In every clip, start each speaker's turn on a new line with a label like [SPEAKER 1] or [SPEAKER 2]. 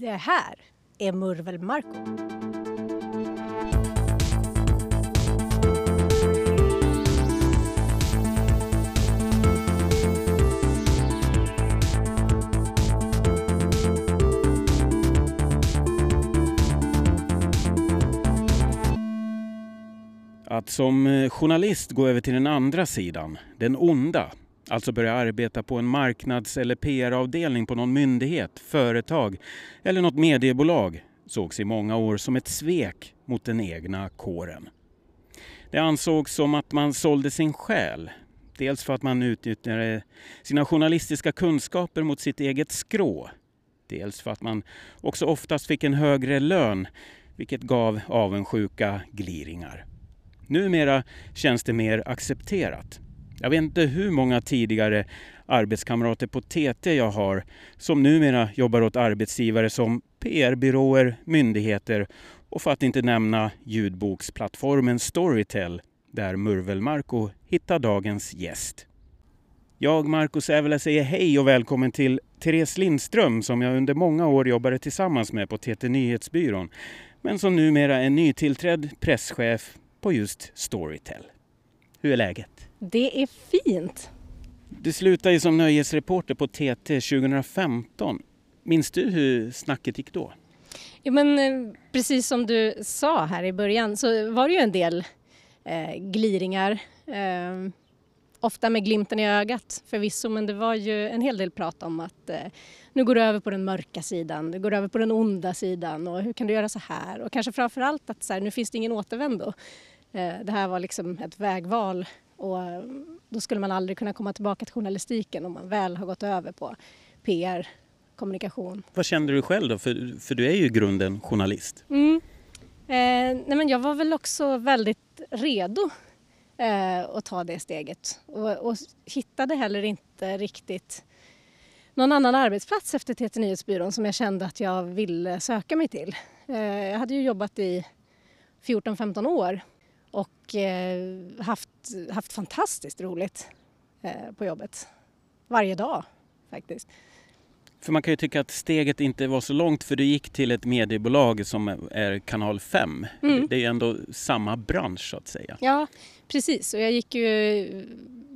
[SPEAKER 1] Det här är Murvel Marko.
[SPEAKER 2] Att som eh, journalist gå över till den andra sidan, den onda, alltså börja arbeta på en marknads eller PR-avdelning på någon myndighet, företag eller något mediebolag sågs i många år som ett svek mot den egna kåren. Det ansågs som att man sålde sin själ. Dels för att man utnyttjade sina journalistiska kunskaper mot sitt eget skrå. Dels för att man också oftast fick en högre lön vilket gav avundsjuka gliringar. Numera känns det mer accepterat. Jag vet inte hur många tidigare arbetskamrater på TT jag har som numera jobbar åt arbetsgivare som PR-byråer, myndigheter och för att inte nämna ljudboksplattformen Storytel där Murvel-Marco hittar dagens gäst. Jag, Marco Sävela, säger hej och välkommen till Therese Lindström som jag under många år jobbade tillsammans med på TT Nyhetsbyrån men som numera är nytillträdd presschef på just Storytel. Hur är läget?
[SPEAKER 1] Det är fint.
[SPEAKER 2] Du slutade ju som nöjesreporter på TT 2015. Minns du hur snacket gick då?
[SPEAKER 1] Ja, men, eh, precis som du sa här i början så var det ju en del eh, gliringar. Eh, ofta med glimten i ögat förvisso men det var ju en hel del prat om att eh, nu går du över på den mörka sidan, du går över på den onda sidan och hur kan du göra så här? Och kanske framför allt att så här, nu finns det ingen återvändo. Eh, det här var liksom ett vägval och eh, då skulle man aldrig kunna komma tillbaka till journalistiken om man väl har gått över på PR, kommunikation.
[SPEAKER 2] Vad kände du själv då? För, för du är ju i grunden journalist.
[SPEAKER 1] Mm. Eh, nej men jag var väl också väldigt redo eh, att ta det steget och, och hittade heller inte riktigt någon annan arbetsplats efter TT Nyhetsbyrån som jag kände att jag ville söka mig till. Eh, jag hade ju jobbat i 14-15 år och eh, haft, haft fantastiskt roligt eh, på jobbet. Varje dag faktiskt.
[SPEAKER 2] För man kan ju tycka att steget inte var så långt för du gick till ett mediebolag som är kanal 5.
[SPEAKER 1] Mm.
[SPEAKER 2] Det är ju ändå samma bransch så att säga.
[SPEAKER 1] Ja, precis. Och jag gick ju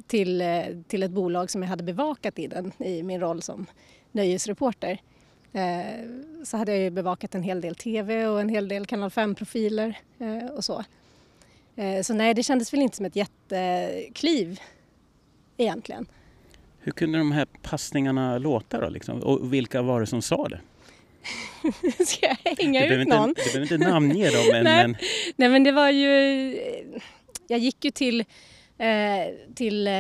[SPEAKER 1] till, eh, till ett bolag som jag hade bevakat i den i min roll som nöjesreporter. Så hade jag ju bevakat en hel del tv och en hel del kanal 5-profiler eh, och så. Eh, så nej, det kändes väl inte som ett jättekliv egentligen.
[SPEAKER 2] Hur kunde de här passningarna låta då? Liksom? Och vilka var det som sa det?
[SPEAKER 1] Ska jag hänga ut någon?
[SPEAKER 2] Inte, du behöver inte namnge dem. Men,
[SPEAKER 1] Nej.
[SPEAKER 2] men
[SPEAKER 1] Nej men det var ju... Jag gick ju till, eh, till eh,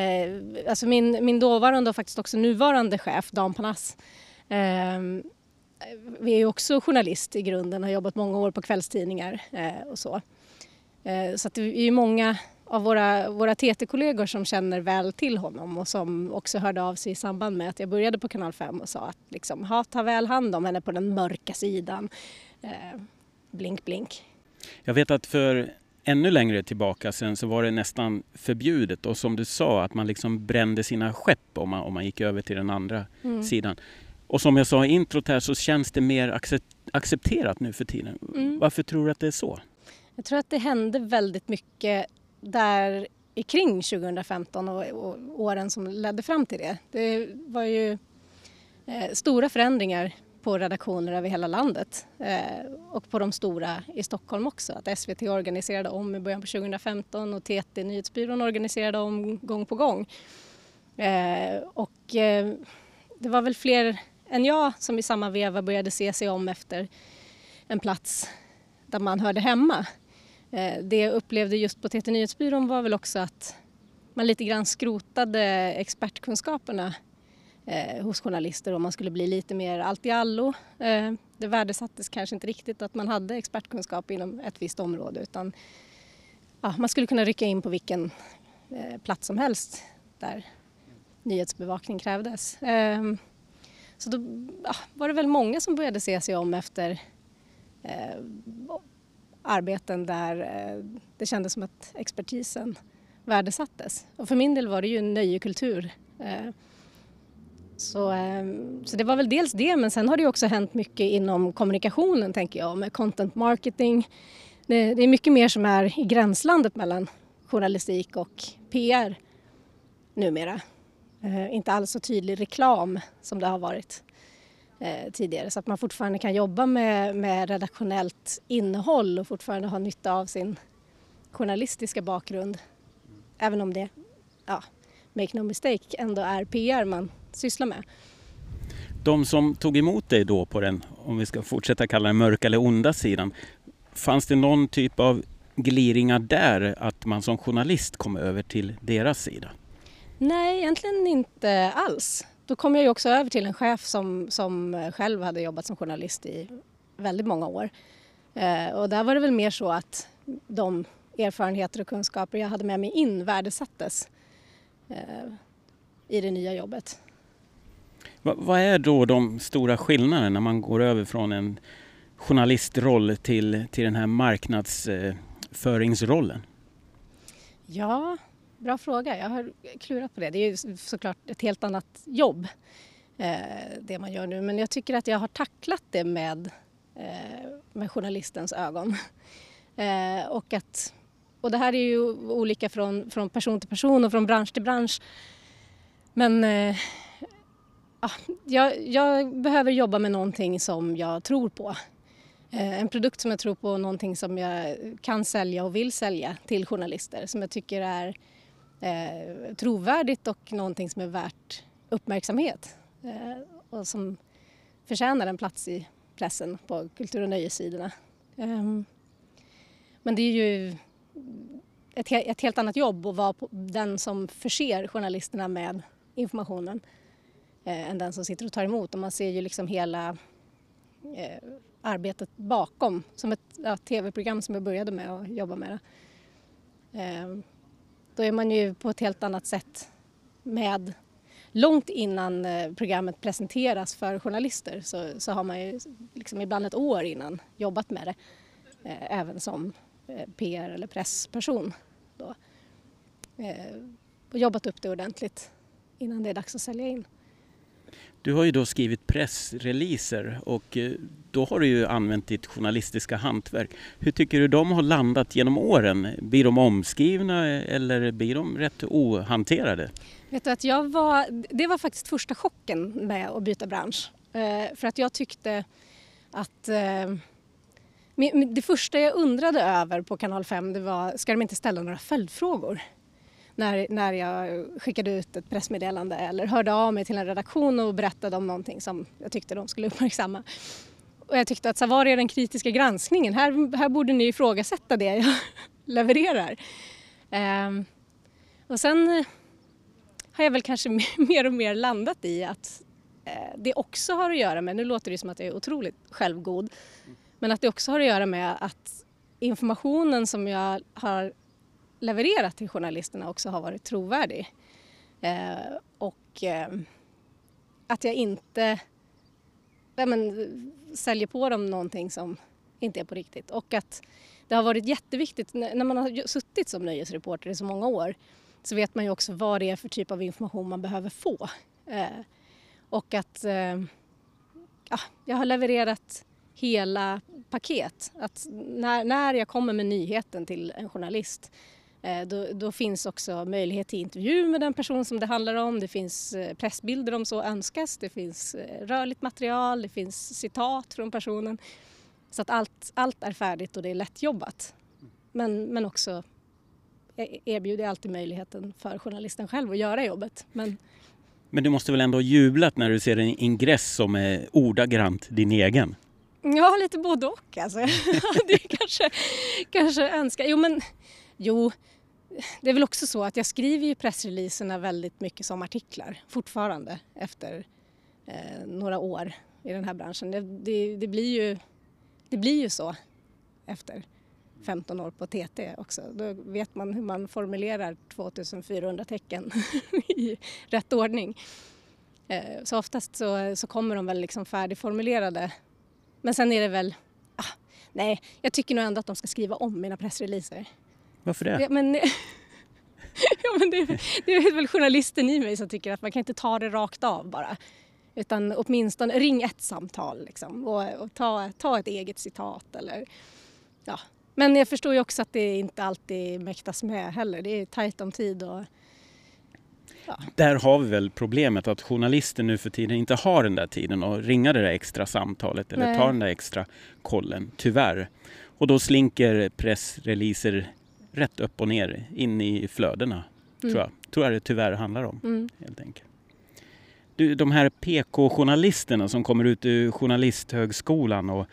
[SPEAKER 1] alltså min, min dåvarande och faktiskt också nuvarande chef Dan Panas. Eh, vi är ju också journalist i grunden, har jobbat många år på kvällstidningar och så. Eh, så det är ju många av våra, våra TT-kollegor som känner väl till honom och som också hörde av sig i samband med att jag började på kanal 5 och sa att liksom, ha, ta väl hand om henne på den mörka sidan. Eh, blink blink.
[SPEAKER 2] jag vet att för ännu längre tillbaka sen så var det nästan förbjudet och som du sa att man liksom brände sina skepp om man, om man gick över till den andra
[SPEAKER 1] Mm.
[SPEAKER 2] sidan. Och som jag sa i introt här så känns det mer accept- accepterat nu för tiden.
[SPEAKER 1] Mm.
[SPEAKER 2] Varför tror du att det är så?
[SPEAKER 1] Jag tror att det hände väldigt mycket där i kring 2015 och, och åren som ledde fram till det. Det var ju eh, stora förändringar på redaktioner över hela landet eh, och på de stora i Stockholm också. Att SVT organiserade om i början på 2015 och TT Nyhetsbyrån organiserade om gång på gång. Eh, och eh, det var väl fler än jag som i samma veva började se sig om efter en plats där man hörde hemma. Eh, det jag upplevde just på TT Nyhetsbyrån var väl också att man lite grann skrotade expertkunskaperna eh, hos journalister och man skulle bli lite mer allt i allo. Eh, det värdesattes kanske inte riktigt att man hade expertkunskap inom ett visst område utan ja, man skulle kunna rycka in på vilken eh, plats som helst där nyhetsbevakning krävdes. Ehm, så då ja, var det väl många som började se sig om efter eh, arbeten där eh, det kändes som att expertisen värdesattes. Och för min del var det ju en nöjekultur. Eh, så, eh, så det var väl dels det men sen har det också hänt mycket inom kommunikationen tänker jag med content marketing. Det, det är mycket mer som är i gränslandet mellan journalistik och PR numera. Inte alls så tydlig reklam som det har varit eh, tidigare så att man fortfarande kan jobba med, med redaktionellt innehåll och fortfarande ha nytta av sin journalistiska bakgrund. Även om det, ja, make no mistake, ändå är PR man sysslar med.
[SPEAKER 2] De som tog emot dig då på den, om vi ska fortsätta kalla den mörka eller onda sidan, fanns det någon typ av gliringar där att man som journalist kom över till deras sida?
[SPEAKER 1] Nej, egentligen inte alls. Då kom jag ju också över till en chef som, som själv hade jobbat som journalist i väldigt många år. Eh, och där var det väl mer så att de erfarenheter och kunskaper jag hade med mig in värdesattes eh, i det nya jobbet.
[SPEAKER 2] Va, vad är då de stora skillnaderna när man går över från en journalistroll till, till den här marknadsföringsrollen?
[SPEAKER 1] Ja, bra fråga. Jag har klurat på det. Det är ju såklart ett helt annat jobb eh, det man gör nu men jag tycker att jag har tacklat det med, eh, med journalistens ögon. Eh, och, att, och det här är ju olika från, från person till person och från bransch till bransch. Men eh, ja, jag, jag, behöver jobba med någonting som jag tror på. Eh, en produkt som jag tror på, någonting som jag kan sälja och vill sälja till journalister som jag tycker är eh, trovärdigt och någonting som är värt uppmärksamhet eh, och som förtjänar en plats i pressen på kultur och nöjessidorna. Eh, men det är ju ett, ett, helt annat jobb att vara den som förser journalisterna med informationen eh, än den som sitter och tar emot. Och man ser ju liksom hela eh, arbetet bakom, som ett ja, tv-program som jag började med att jobba med. Då är man ju på ett helt annat sätt med långt innan eh, programmet presenteras för journalister så, så har man ju liksom ibland ett år innan jobbat med det eh, även som eh, PR eller pressperson. Då. Eh, och jobbat upp det ordentligt innan det är dags att sälja in.
[SPEAKER 2] Du har ju då skrivit pressreleaser och eh, då har du ju använt ditt journalistiska hantverk. Hur tycker du de har landat genom åren? Blir de omskrivna eller blir de rätt ohanterade?
[SPEAKER 1] Vet du att jag var, det var faktiskt första chocken med att byta bransch. Eh, för att jag tyckte att eh, det första jag undrade över på kanal 5 det var, ska de inte ställa några följdfrågor? När, när jag skickade ut ett pressmeddelande eller hörde av mig till en redaktion och berättade om någonting som jag tyckte de skulle uppmärksamma. Och jag tyckte att så var är den kritiska granskningen? Här, här borde ni ifrågasätta det jag levererar. Ehm, och sen eh, har jag väl kanske mer och mer landat i att eh, det också har att göra med, nu låter det som att jag är otroligt självgod, men att det också har att göra med att informationen som jag har levererat till journalisterna också har varit trovärdig. Eh, och eh, att jag inte ja, men, säljer på dem någonting som inte är på riktigt. Och att det har varit jätteviktigt, när man har suttit som nöjesreporter i så många år så vet man ju också vad det är för typ av information man behöver få. Eh, och att eh, ja, jag har levererat hela paket. Att när, när jag kommer med nyheten till en journalist då, då, finns också möjlighet till intervju med den person som det handlar om. Det finns eh, pressbilder om så önskas. Det finns eh, rörligt material, det finns citat från personen. Så att allt, allt är färdigt och det är lättjobbat. Men, men också e-, erbjuder alltid möjligheten för journalisten själv att göra jobbet. Men,
[SPEAKER 2] men du måste väl ändå ha jublat när du ser en ingress som är ordagrant din egen?
[SPEAKER 1] Ja, lite både och alltså. det kanske, kanske önskar. Jo, men jo, det är väl också så att jag skriver ju pressreleaserna väldigt mycket som artiklar fortfarande efter eh, några år i den här branschen. Det, det, det, blir ju, det blir ju så efter 15 år på TT också. Då vet man hur man formulerar 2400 tecken i rätt ordning. Eh, så oftast så, så kommer de väl liksom färdigformulerade. Men sen är det väl, ah, nej, jag tycker nog ändå att de ska skriva om mina pressreleaser.
[SPEAKER 2] Varför det?
[SPEAKER 1] Men, ja, men det, det är väl journalisten i mig som tycker att man kan inte ta det rakt av bara. Utan åtminstone ring ett samtal liksom, och, och, ta, ta ett eget citat. Eller, ja. Men jag förstår ju också att det inte alltid mäktas med heller. Det är tajt om tid. Och,
[SPEAKER 2] ja. Där har vi väl problemet att journalister nu för tiden inte har den där tiden att ringa det där extra samtalet eller Nej. ta den där extra kollen, tyvärr. Och då slinker pressreleaser rätt upp och ner in i flödena, mm. tror jag. Tror jag det tyvärr handlar om, mm. helt enkelt. Du, de här PK-journalisterna som kommer ut ur Journalisthögskolan och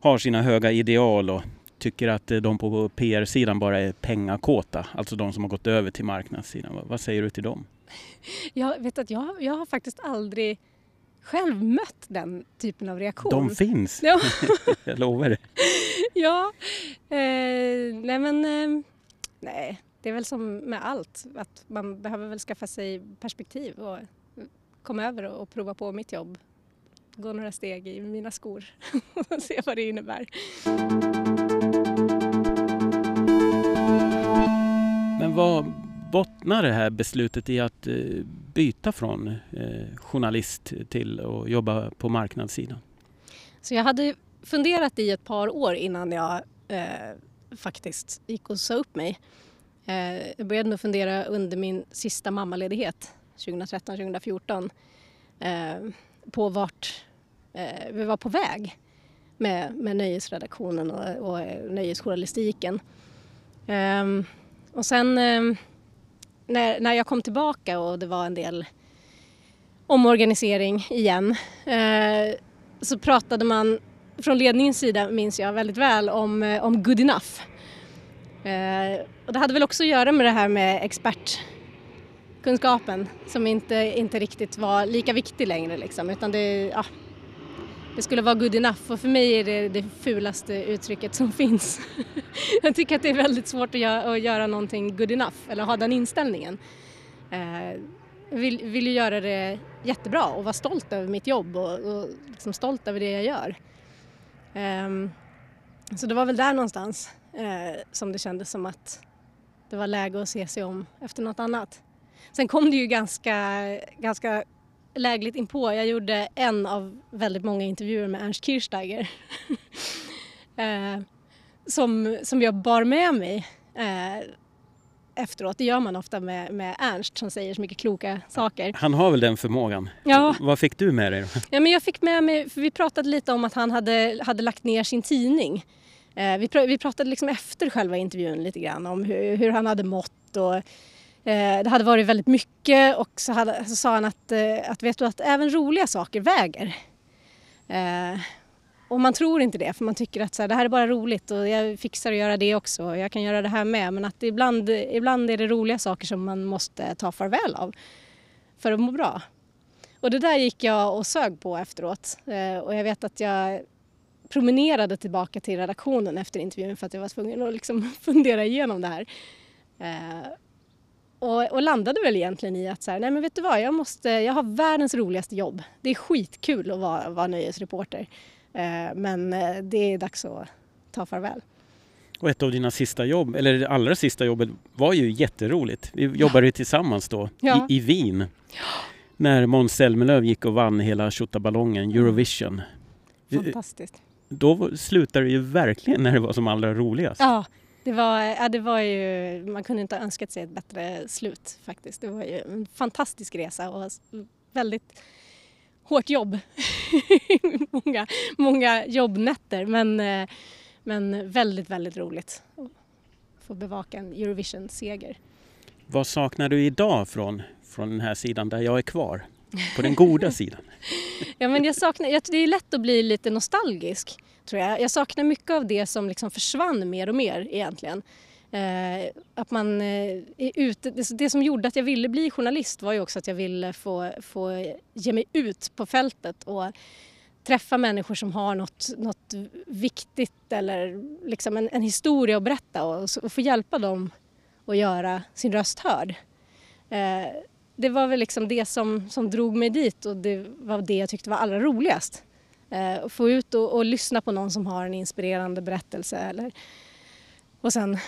[SPEAKER 2] har sina höga ideal och tycker att de på PR-sidan bara är pengakåta, alltså de som har gått över till marknadssidan. Vad säger du till dem?
[SPEAKER 1] Jag vet att jag, jag har faktiskt aldrig själv mött den typen av reaktion.
[SPEAKER 2] De finns! Ja. jag lovar det.
[SPEAKER 1] Ja, eh, nej men eh, nej, det är väl som med allt att man behöver väl skaffa sig perspektiv och komma över och prova på mitt jobb. Gå några steg i mina skor och se vad det innebär.
[SPEAKER 2] Men vad bottnar det här beslutet i att eh, byta från eh, journalist till att jobba på marknadssidan?
[SPEAKER 1] Så jag hade funderat i ett par år innan jag eh, faktiskt gick och sa upp mig. Eh, jag började nog fundera under min sista mammaledighet 2013-2014 eh, på vart eh, vi var på väg med, med nöjesredaktionen och, och nöjesjournalistiken. Ehm, och sen ehm, när, när jag kom tillbaka och det var en del omorganisering igen så pratade man från ledningens sida, minns jag väldigt väl, om, eh, om good enough. Eh, och det hade väl också att göra med det här med expertkunskapen som inte, inte riktigt var lika viktig längre liksom, utan det, ja, det skulle vara good enough och för mig är det det fulaste uttrycket som finns. jag tycker att det är väldigt svårt att göra, att göra någonting good enough eller ha den inställningen. Jag eh, vill, vill ju göra det jättebra och vara stolt över mitt jobb och, och liksom stolt över det jag gör. Um, så det var väl där någonstans uh, som det kändes som att det var läge att se sig om efter något annat. Sen kom det ju ganska, ganska lägligt inpå. Jag gjorde en av väldigt många intervjuer med Ernst Kirchsteiger uh, som, som jag bar med mig uh, efteråt. Det gör man ofta med, med Ernst som säger så mycket kloka saker.
[SPEAKER 2] Han har väl den förmågan? Ja. Vad fick du med dig?
[SPEAKER 1] Ja, men jag fick med mig, för vi pratade lite om att han hade, hade lagt ner sin tidning. Eh, vi, pr vi pratade liksom efter själva intervjun lite grann om hur, hur han hade mått och eh, det hade varit väldigt mycket och så, hade, så sa han att, eh, att vet du att även roliga saker väger. Och man tror inte det för man tycker att så här, det här är bara roligt och jag fixar att göra det också och jag kan göra det här med. Men att ibland, ibland är det roliga saker som man måste ta farväl av för att må bra. Och det där gick jag och sög på efteråt eh, och jag vet att jag promenerade tillbaka till redaktionen efter intervjun för att jag var tvungen att liksom fundera igenom det här. Eh, och, och, landade väl egentligen i att så här, nej men vet du vad, jag, måste, jag har världens roligaste jobb. Det är skitkul att vara, vara nöjesreporter. Eh, men eh, det är dags att ta farväl.
[SPEAKER 2] Och ett av dina sista jobb, eller det allra sista jobbet var ju jätteroligt. Vi jobbade ja. tillsammans då ja. i, i, Wien. Ja. När Måns Zelmerlöw gick och vann hela Tjottaballongen, mm. Eurovision.
[SPEAKER 1] Fantastiskt.
[SPEAKER 2] Då slutade det ju verkligen när det var som allra roligast.
[SPEAKER 1] Ja, det var, ja, det var ju, man kunde inte ha önskat sig ett bättre slut faktiskt. Det var ju en fantastisk resa och väldigt hårt jobb. många, många jobbnätter men, eh, men väldigt, väldigt roligt att få bevaka en Eurovision-seger.
[SPEAKER 2] Vad saknar du idag från, från den här sidan där jag är kvar? På den goda sidan?
[SPEAKER 1] ja, men jag saknar, det är lätt att bli lite nostalgisk tror jag. Jag saknar mycket av det som liksom försvann mer och mer egentligen. Eh, att man eh, är ute. Det, det, som gjorde att jag ville bli journalist var ju också att jag ville få, få ge mig ut på fältet och träffa människor som har något, något viktigt eller liksom en, en historia att berätta och, och, få hjälpa dem att göra sin röst hörd. Eh, det var väl liksom det som, som drog mig dit och det var det jag tyckte var allra roligast. Eh, få ut och, och, lyssna på någon som har en inspirerande berättelse eller, och sen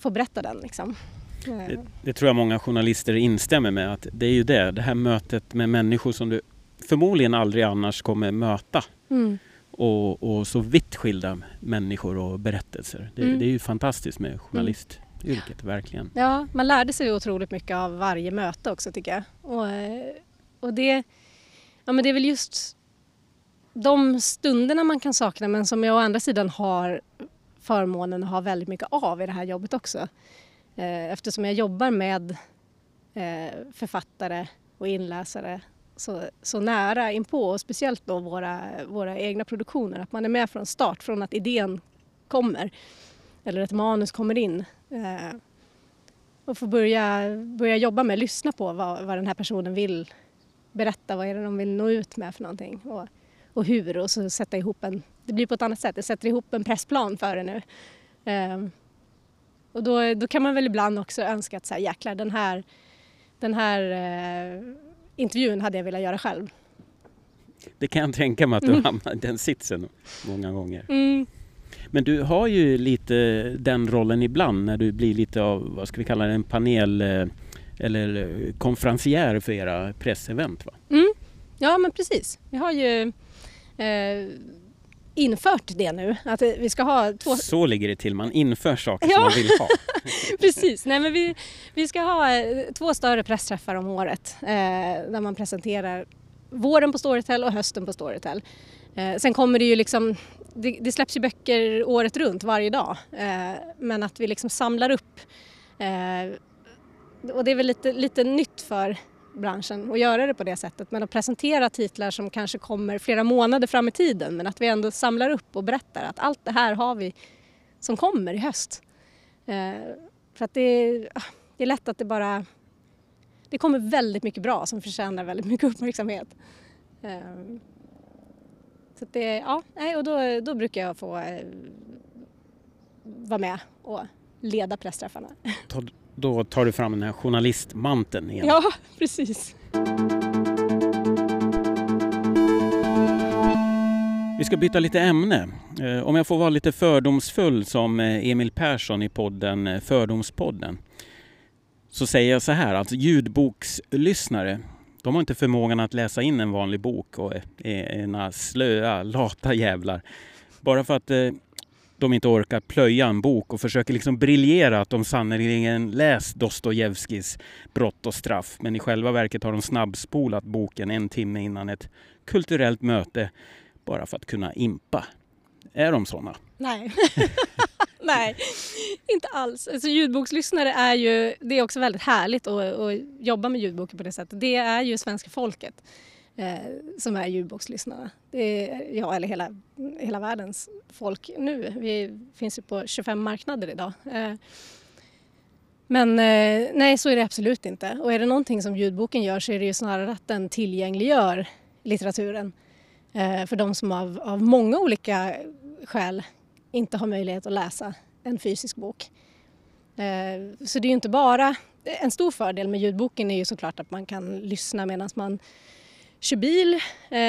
[SPEAKER 1] få berätta den. Liksom.
[SPEAKER 2] Det, det, tror jag många journalister instämmer med. att Det är ju det, det här mötet med människor som du förmodligen aldrig annars kommer möta. Mm. Och, och, så vitt skilda människor och berättelser. Det, mm. det är ju fantastiskt med journalistyrket, verkligen.
[SPEAKER 1] Ja, man lärde sig otroligt mycket av varje möte också tycker jag. Och, och det, ja, men det är väl just de stunderna man kan sakna men som jag å andra sidan har förmånen att ha väldigt mycket av i det här jobbet också. Eh, eftersom jag jobbar med eh, författare och inläsare så, så nära inpå och speciellt då våra, våra egna produktioner. Att man är med från start, från att idén kommer eller ett manus kommer in. Eh, och får börja, börja jobba med, lyssna på vad, vad den här personen vill berätta, vad är det de vill nå ut med för någonting och, och hur och så sätta ihop en, det blir på ett annat sätt, jag sätter ihop en pressplan för det nu. Eh, och då, då kan man väl ibland också önska att så här, jäklar den här, den här eh, intervjun hade jag velat göra själv.
[SPEAKER 2] Det kan jag tänka mig att du mm. hamnar i den sitsen många gånger. Mm. Men du har ju lite den rollen ibland när du blir lite av, vad ska vi kalla det, en panel eh, eller konferencier för era pressevent va?
[SPEAKER 1] Mm. Ja men precis. Vi har ju eh, infört det nu. Att vi ska ha två...
[SPEAKER 2] Så ligger det till, man inför saker ja. som man vill ha.
[SPEAKER 1] Precis, Nej, men vi, vi ska ha eh, två större pressträffar om året eh, där man presenterar våren på Storytel och hösten på Storytel. Eh, sen kommer det ju liksom, det, det, släpps ju böcker året runt varje dag eh, men att vi liksom samlar upp eh, och det är väl lite, lite nytt för branschen och göra det på det sättet men att presentera titlar som kanske kommer flera månader fram i tiden men att vi ändå samlar upp och berättar att allt det här har vi som kommer i höst. Eh, för att det är, det är lätt att det bara... Det kommer väldigt mycket bra som förtjänar väldigt mycket uppmärksamhet. Eh, så det, ja, och då, då brukar jag få eh, vara med och leda pressträffarna.
[SPEAKER 2] Då tar du fram den här journalistmanteln igen.
[SPEAKER 1] Ja, precis.
[SPEAKER 2] Vi ska byta lite ämne. Eh, om jag får vara lite fördomsfull som eh, Emil Persson i podden eh, Fördomspodden så säger jag så här, alltså ljudbokslyssnare de har inte förmågan att läsa in en vanlig bok och är ena slöa, lata jävlar. Bara för att de inte orkar plöja en bok och försöker liksom briljera att de sannerligen läst Dostojevskijs Brott och straff. Men i själva verket har de snabbspolat boken en timme innan ett kulturellt möte bara för att kunna impa. Är de sådana?
[SPEAKER 1] Nej. Nej, inte alls. Alltså, ljudbokslyssnare är ju, det är också väldigt härligt att, att jobba med ljudboken på det sättet. Det är ju svenska folket Eh, som är ljudbokslyssnarna. Det är, ja, eller hela, hela världens folk nu. Vi finns ju på 25 marknader idag. Eh, men eh, nej, så är det absolut inte. Och är det någonting som ljudboken gör så är det ju snarare att den tillgängliggör litteraturen eh, för de som av, av många olika skäl inte har möjlighet att läsa en fysisk bok. Eh, så det är ju inte bara... En stor fördel med ljudboken är ju såklart att man kan lyssna medan man kör bil. Eh,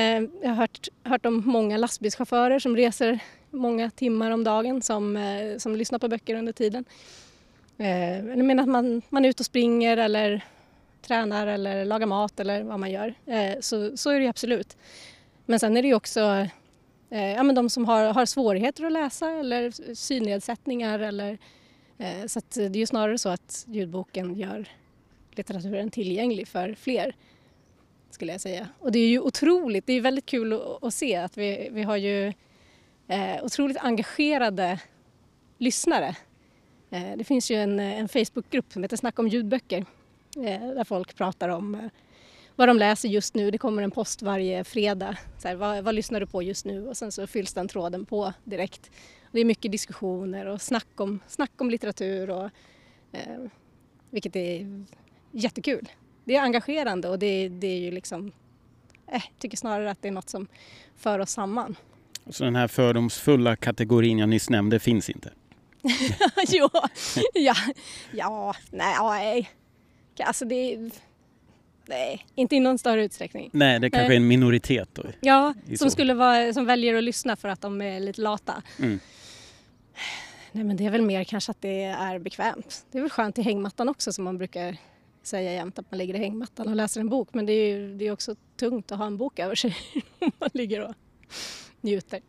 [SPEAKER 1] jag har hört, hört om många lastbilschaufförer som reser många timmar om dagen som, eh, som lyssnar på böcker under tiden. Eh, jag menar att man, man är ute och springer eller tränar eller lagar mat eller vad man gör. Eh, så, så är det absolut. Men sen är det ju också eh, ja, men de som har, har svårigheter att läsa eller synnedsättningar. Eller, så det är ju snarare så att ljudboken gör litteraturen tillgänglig för fler skulle jag säga. Och det är ju otroligt, det är väldigt kul att, att se att vi, vi har ju eh, otroligt engagerade lyssnare. Eh, det finns ju en, en Facebookgrupp som heter Snack om ljudböcker eh, där folk pratar om eh, vad de läser just nu. Det kommer en post varje fredag. Så här, vad, vad, lyssnar du på just nu? Och sen så fylls den tråden på direkt. Det är mycket diskussioner och snack om, snack om litteratur och, eh, vilket är jättekul det är engagerande och det, det är ju liksom, eh, tycker snarare att det är något som för oss samman.
[SPEAKER 2] Så den här fördomsfulla kategorin jag nyss nämnde finns inte?
[SPEAKER 1] jo, ja, ja, nej, alltså det Nej, inte i någon större utsträckning.
[SPEAKER 2] Nej, det kanske är en minoritet då.
[SPEAKER 1] Ja, som, skulle vara, som väljer att lyssna för att de är lite lata. Mm. Nej men det är väl mer kanske att det är bekvämt. Det är väl skönt i hängmattan också som man brukar säga jämt att man ligger i hängmattan och läser en bok men det är ju det är också tungt att ha en bok över sig om man ligger och njuter.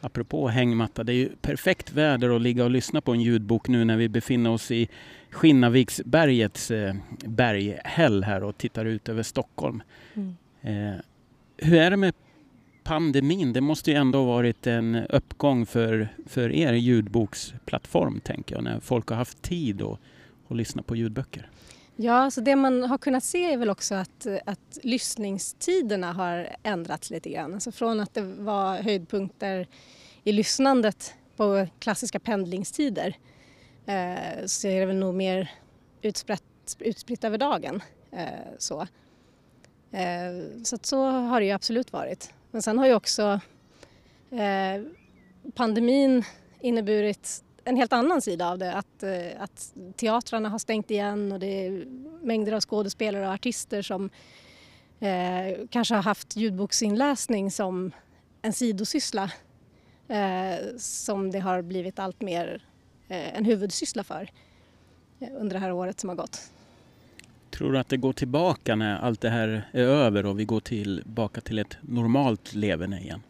[SPEAKER 2] Apropå hängmatta, det är ju perfekt väder att ligga och lyssna på en ljudbok nu när vi befinner oss i Skinnarviksbergets eh, berghäll här och tittar ut över Stockholm. Mm. Eh, hur är det med pandemin? Det måste ju ändå varit en uppgång för, för er ljudboksplattform, tänker jag, när folk har haft tid att, att lyssna på ljudböcker.
[SPEAKER 1] Ja, så det man har kunnat se är väl också att, att lyssningstiderna har ändrats lite grann. Alltså från att det var höjdpunkter i lyssnandet på klassiska pendlingstider eh, så är det väl nog mer utspritt, utspritt över dagen. Eh, så eh, så, så har det ju absolut varit. Men sen har ju också eh, pandemin inneburit en helt annan sida av det. Att, eh, att teatrarna har stängt igen och det är mängder av skådespelare och artister som eh, kanske har haft ljudboksinläsning som en sidosyssla eh, som det har blivit allt mer eh, en huvudsyssla för eh, under det här året som har gått.
[SPEAKER 2] Tror du att det går tillbaka när allt det här är över och vi går tillbaka till ett normalt leverne igen?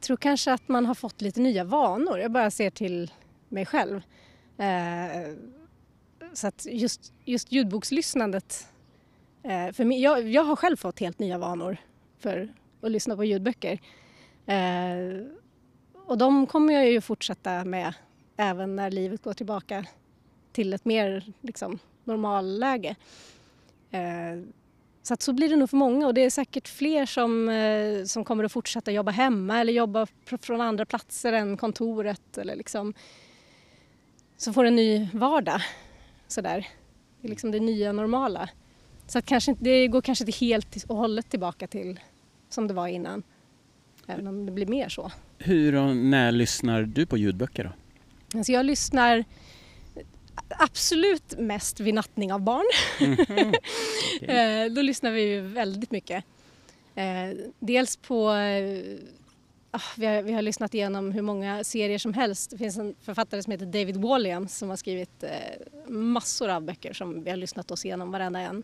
[SPEAKER 1] Jag tror kanske att man har fått lite nya vanor. Jag bara ser till mig själv. Eh, så att just, just ljudbokslyssnandet... Eh, för mig, jag, jag har själv fått helt nya vanor för att lyssna på ljudböcker. Eh, och de kommer jag ju fortsätta med även när livet går tillbaka till ett mer liksom, normalläge. Eh, så att så blir det nog för många och det är säkert fler som, eh, som kommer att fortsätta jobba hemma eller jobba från andra platser än kontoret eller liksom som får en ny vardag. Sådär. Det är liksom det nya normala. Så att kanske, det går kanske inte helt och hållet tillbaka till som det var innan. Även om det blir mer så.
[SPEAKER 2] Hur och när lyssnar du på ljudböcker då?
[SPEAKER 1] Alltså jag lyssnar absolut mest vid nattning av barn. Mm -hmm. okay. Då lyssnar vi väldigt mycket. Eh, dels på ah, vi, har, vi har lyssnat igenom hur många serier som helst. Det finns en författare som heter David Walliams som har skrivit eh, massor av böcker som vi har lyssnat oss igenom varenda en.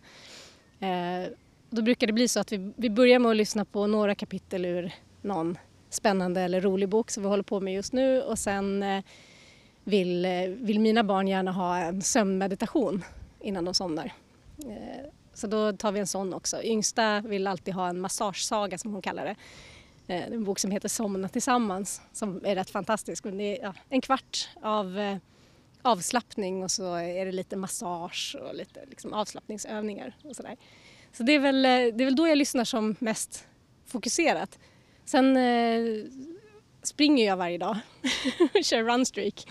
[SPEAKER 1] Då brukar det bli så att vi, vi börjar med att lyssna på några kapitel ur någon spännande eller rolig bok som vi håller på med just nu och sen vill, vill mina barn gärna ha en sömnmeditation innan de somnar. Eh, så då tar vi en sån också. Yngsta vill alltid ha en massagesaga som hon kallar det. Eh, en bok som heter Somna tillsammans som är rätt fantastisk. Det är ja, en kvart av eh, avslappning och så är det lite massage och lite liksom avslappningsövningar och sådär. Så det är, väl, det är väl då jag lyssnar som mest fokuserat. Sen springer jag varje dag och kör runstreak.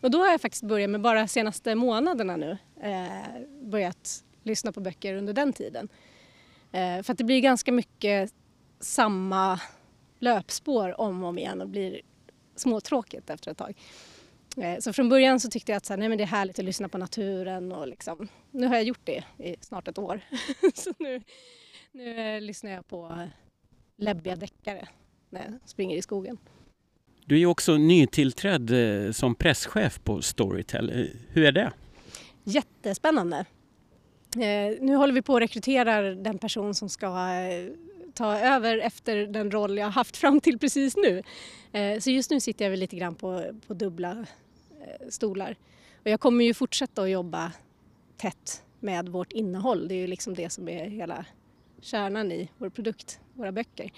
[SPEAKER 1] Och då har jag faktiskt börjat med bara senaste månaderna nu eh, börjat lyssna på böcker under den tiden. Eh, för att det blir ganska mycket samma löpspår om och om igen och blir småtråkigt efter ett tag. Eh, så från början så tyckte jag att så här, nej, men det är härligt att lyssna på naturen och liksom, nu har jag gjort det i snart ett år. så nu, nu eh, lyssnar jag på läbbiga deckare när jag springer i skogen.
[SPEAKER 2] Du är också nytillträdd eh, som presschef på Storytel. Eh, hur är det?
[SPEAKER 1] Jättespännande. Eh, nu håller vi på att rekrytera den person som ska ta över efter den roll jag haft fram till precis nu. Så just nu sitter jag väl lite grann på, på dubbla stolar. Och jag kommer ju fortsätta att jobba tätt med vårt innehåll. Det är ju liksom det som är hela kärnan i vår produkt, våra böcker.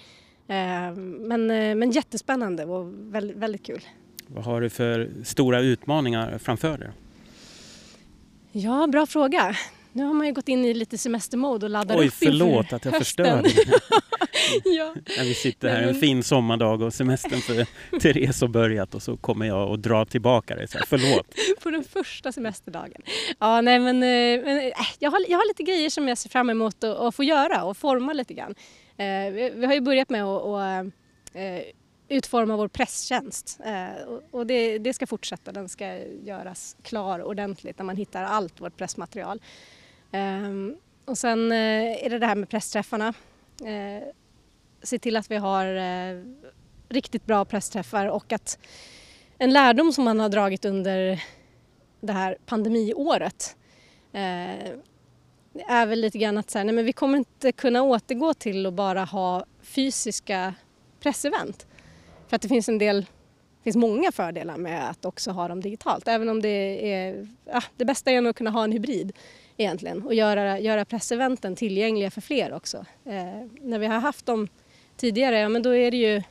[SPEAKER 1] Eh, men, eh, men jättespännande och väldigt, väldigt kul.
[SPEAKER 2] Vad har du för stora utmaningar framför dig?
[SPEAKER 1] Ja, bra fråga. Nu har man ju gått in i lite semestermode och laddar
[SPEAKER 2] Oj,
[SPEAKER 1] upp
[SPEAKER 2] förlåt att jag förstör ja. När vi sitter här en fin sommardag och semestern för Therese har börjat och så kommer jag och drar tillbaka det. Så här, förlåt.
[SPEAKER 1] På den första semesterdagen. Ja, nej men, eh, men jag, har, jag har lite grejer som jag ser fram emot att, att få göra och forma lite grann. Eh, vi har ju börjat med att eh, utforma vår presstjänst eh, och det, ska fortsätta. Den ska göras klar ordentligt när man hittar allt vårt pressmaterial. Och sen är det det här med pressträffarna. Se till att vi har riktigt bra pressträffar och att en lärdom som man har dragit under det här pandemiåret är väl lite grann att så här, nej men vi kommer inte kunna återgå till att bara ha fysiska pressevent. För att det finns en del, det finns många fördelar med att också ha dem digitalt. Även om det är, ja, det bästa är nog att kunna ha en hybrid egentligen och göra, göra presseventen tillgängliga för fler också. Eh, när vi har haft dem tidigare, ja men då är det ju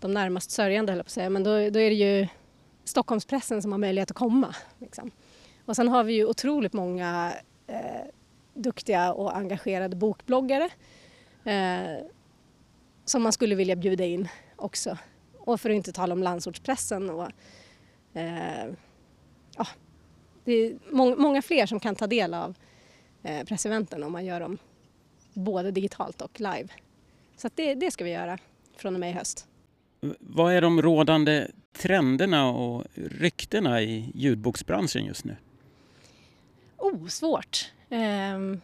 [SPEAKER 1] de närmast sörjande höll jag på att säga, men då, då är det ju Stockholmspressen som har möjlighet att komma. Liksom. Och sen har vi ju otroligt många eh, duktiga och engagerade bokbloggare eh, som man skulle vilja bjuda in också. Och för att inte tala om landsortspressen och eh, ja, det är må många fler som kan ta del av eh, presseventen om man gör dem både digitalt och live. Så det, det ska vi göra från och med i höst.
[SPEAKER 2] Vad är de rådande trenderna och ryktena i ljudboksbranschen just nu?
[SPEAKER 1] Oh, svårt. Ehm,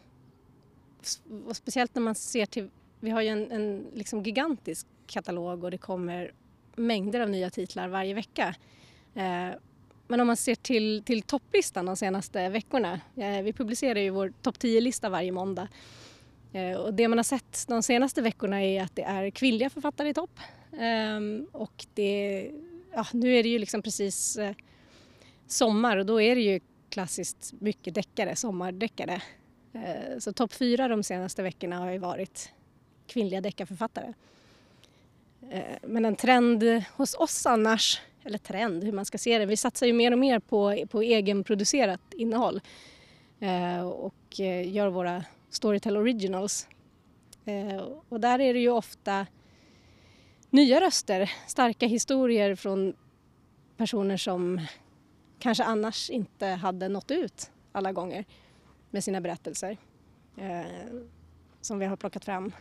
[SPEAKER 1] och speciellt när man ser till, vi har ju en, en liksom gigantisk katalog och det kommer mängder av nya titlar varje vecka. Ehm, men om man ser till, till topplistan de senaste veckorna, eh, vi publicerar ju vår topp 10-lista varje måndag. Eh, och det man har sett de senaste veckorna är att det är kvinnliga författare i topp. Ehm, och det, ja, nu är det ju liksom precis eh, sommar och då är det ju klassiskt mycket deckare, sommardeckare. Eh, så topp fyra de senaste veckorna har ju varit kvinnliga deckarförfattare. Eh, men en trend hos oss annars, eller trend hur man ska se det, vi satsar ju mer och mer på, på egenproducerat innehåll eh, och gör våra Storytel Originals. Och där är det ju ofta nya röster, starka historier från personer som kanske annars inte hade nått ut alla gånger med sina berättelser eh, som vi har plockat fram.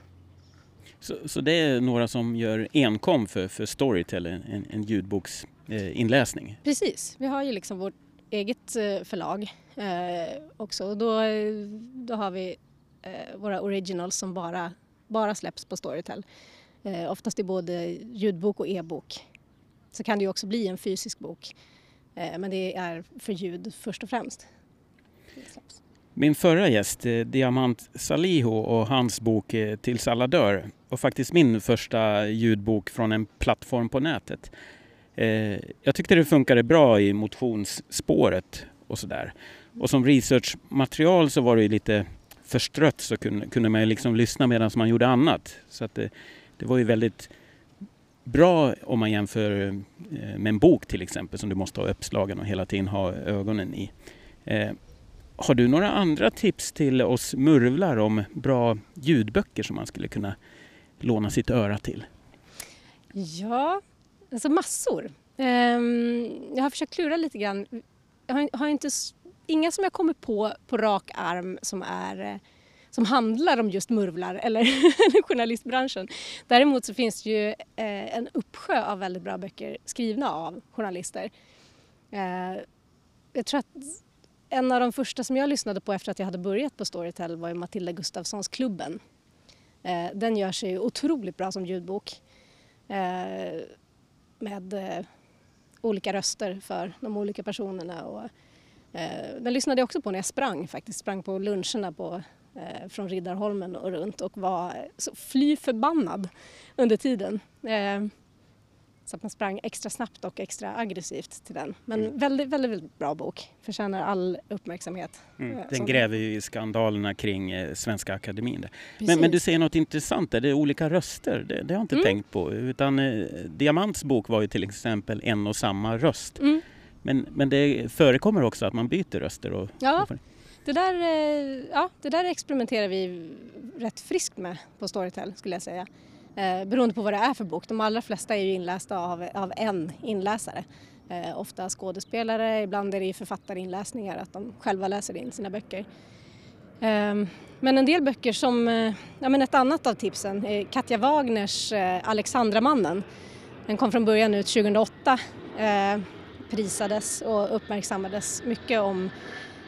[SPEAKER 2] Så, så, det är några som gör enkom för, för Storytel, en, en ljudboksinläsning? Eh,
[SPEAKER 1] Precis, vi har ju liksom vårt eget eh, förlag eh, också och då, då har vi eh, våra originals som bara, bara släpps på Storytel. Eh, oftast i både ljudbok och e-bok. Så kan det ju också bli en fysisk bok Eh, men det är för ljud först och främst.
[SPEAKER 2] Min förra gäst, eh, Diamant Salihu och hans bok eh, Tills alla dör och faktiskt min första ljudbok från en plattform på nätet. Jag tyckte det funkade bra i motionsspåret och sådär. Och som researchmaterial så var det lite förstrött så kunde, kunde man liksom lyssna medan man gjorde annat. Så att det, det var ju väldigt bra om man jämför eh, med en bok till exempel som du måste ha uppslagen och hela tiden ha ögonen i. Eh, har du några andra tips till oss murvlar om bra ljudböcker som man skulle kunna låna sitt öra till?
[SPEAKER 1] Ja, alltså massor. Ehm, jag har försökt klura lite grann. Jag har inte, inga som jag kommer på på rak arm som är eh, som handlar om just murvlar eller journalistbranschen. Däremot så finns det ju eh, en uppsjö av väldigt bra böcker skrivna av journalister. Eh, jag tror att en av de första som jag lyssnade på efter att jag hade börjat på Storytel var ju Matilda Gustafssons Klubben. Eh, den gör sig otroligt bra som ljudbok eh, med eh, olika röster för de olika personerna. Och, eh, den lyssnade jag också på när jag sprang faktiskt, sprang på luncherna på från Riddarholmen och runt och var så fly förbannad under tiden. Eh, så att man sprang extra snabbt och extra aggressivt till den. Men mm. väldigt, väldigt, väldigt, bra bok. Förtjänar all uppmärksamhet.
[SPEAKER 2] Mm. Eh, den gräver ju i skandalerna kring eh, Svenska Akademin. Men, men, du säger något intressant där, det är olika röster. Det, det har jag inte mm. tänkt på. Utan eh, Diamants bok var ju till exempel en och samma röst. Mm. Men, men det förekommer också att man byter röster. Och,
[SPEAKER 1] ja, och det där, eh, ja, det där experimenterar vi rätt friskt med på Storytel skulle jag säga. Eh, beroende på vad det är för bok. De allra flesta är ju inlästa av, av en inläsare. Eh, ofta skådespelare, ibland är det författarinläsningar, att de själva läser in sina böcker. Eh, men en del böcker som, eh, ja men ett annat av tipsen är Katja Wagners eh, Alexandramannen. Den kom från början ut 2008, eh, prisades och uppmärksammades mycket om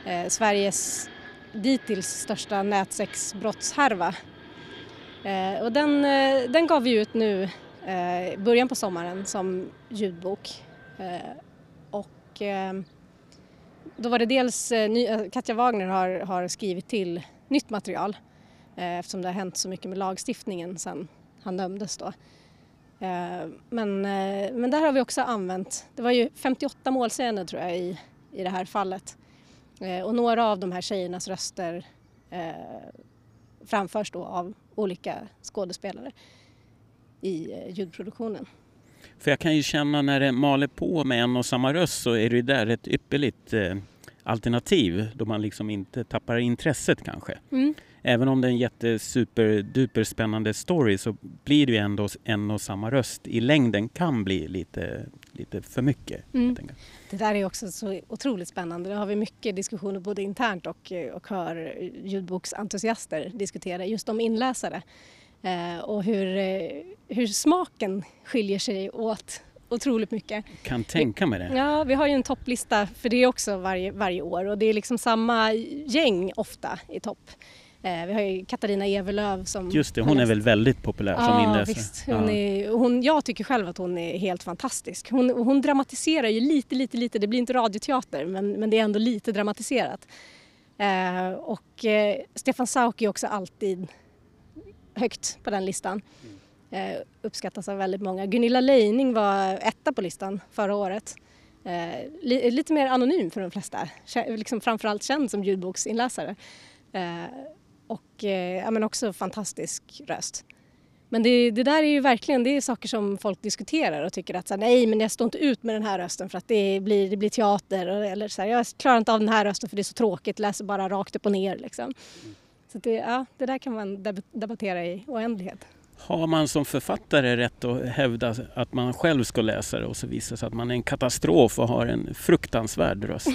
[SPEAKER 1] eh, Sveriges dittills största nätsexbrottshärva. Eh, och den, eh, den gav vi ut nu eh, i eh, början på sommaren som ljudbok. Eh, och eh, då var det dels, Katja Wagner har, har skrivit till nytt material eftersom det har hänt så mycket med lagstiftningen sedan han dömdes då. Men, men där har vi också använt, det var ju 58 målsägande tror jag i, i det här fallet. Och några av de här tjejernas röster framförs då av olika skådespelare i eh, ljudproduktionen.
[SPEAKER 2] För jag kan ju känna när det maler på med en och samma röst så är det där ett ypperligt eh, alternativ då man liksom inte tappar intresset kanske. Mm. Även om det är en jättesuperduper spännande story så blir det ju ändå en och samma röst i längden kan bli lite, lite för mycket. Mm.
[SPEAKER 1] Det där är också så otroligt spännande. Det har vi mycket diskussioner både internt och, och hör ljudboksentusiaster diskutera just om inläsare. Eh, och hur, eh, hur smaken skiljer sig åt otroligt mycket.
[SPEAKER 2] Kan tänka mig det.
[SPEAKER 1] Ja, vi har ju en topplista för det också varje, varje år och det är liksom samma gäng ofta i topp. Eh, vi har ju Katarina Evelöv som...
[SPEAKER 2] Just det, hon är väl väldigt populär ja, som inläsare.
[SPEAKER 1] Visst, hon ja. är, hon, jag tycker själv att hon är helt fantastisk. Hon, hon dramatiserar ju lite, lite, lite. Det blir inte radioteater men, men det är ändå lite dramatiserat. Eh, och eh, Stefan Sauk är också alltid högt på den listan. Eh, uppskattas av väldigt många. Gunilla Leining var etta på listan förra året. Eh, li, lite mer anonym för de flesta, liksom framförallt känd som ljudboksinläsare. Och eh, ja, men också fantastisk röst. Men det, det, där är ju verkligen det är saker som folk diskuterar och tycker att så här, nej men jag står inte ut med den här rösten för att det blir, det blir teater eller så här, jag klarar inte av den här rösten för det är så tråkigt, läser bara rakt upp och ner liksom. Så det, ja, det där kan man debattera i oändlighet.
[SPEAKER 2] Har man som författare rätt att hävda att man själv ska läsa det och så visar sig att man är en katastrof och har en fruktansvärd röst?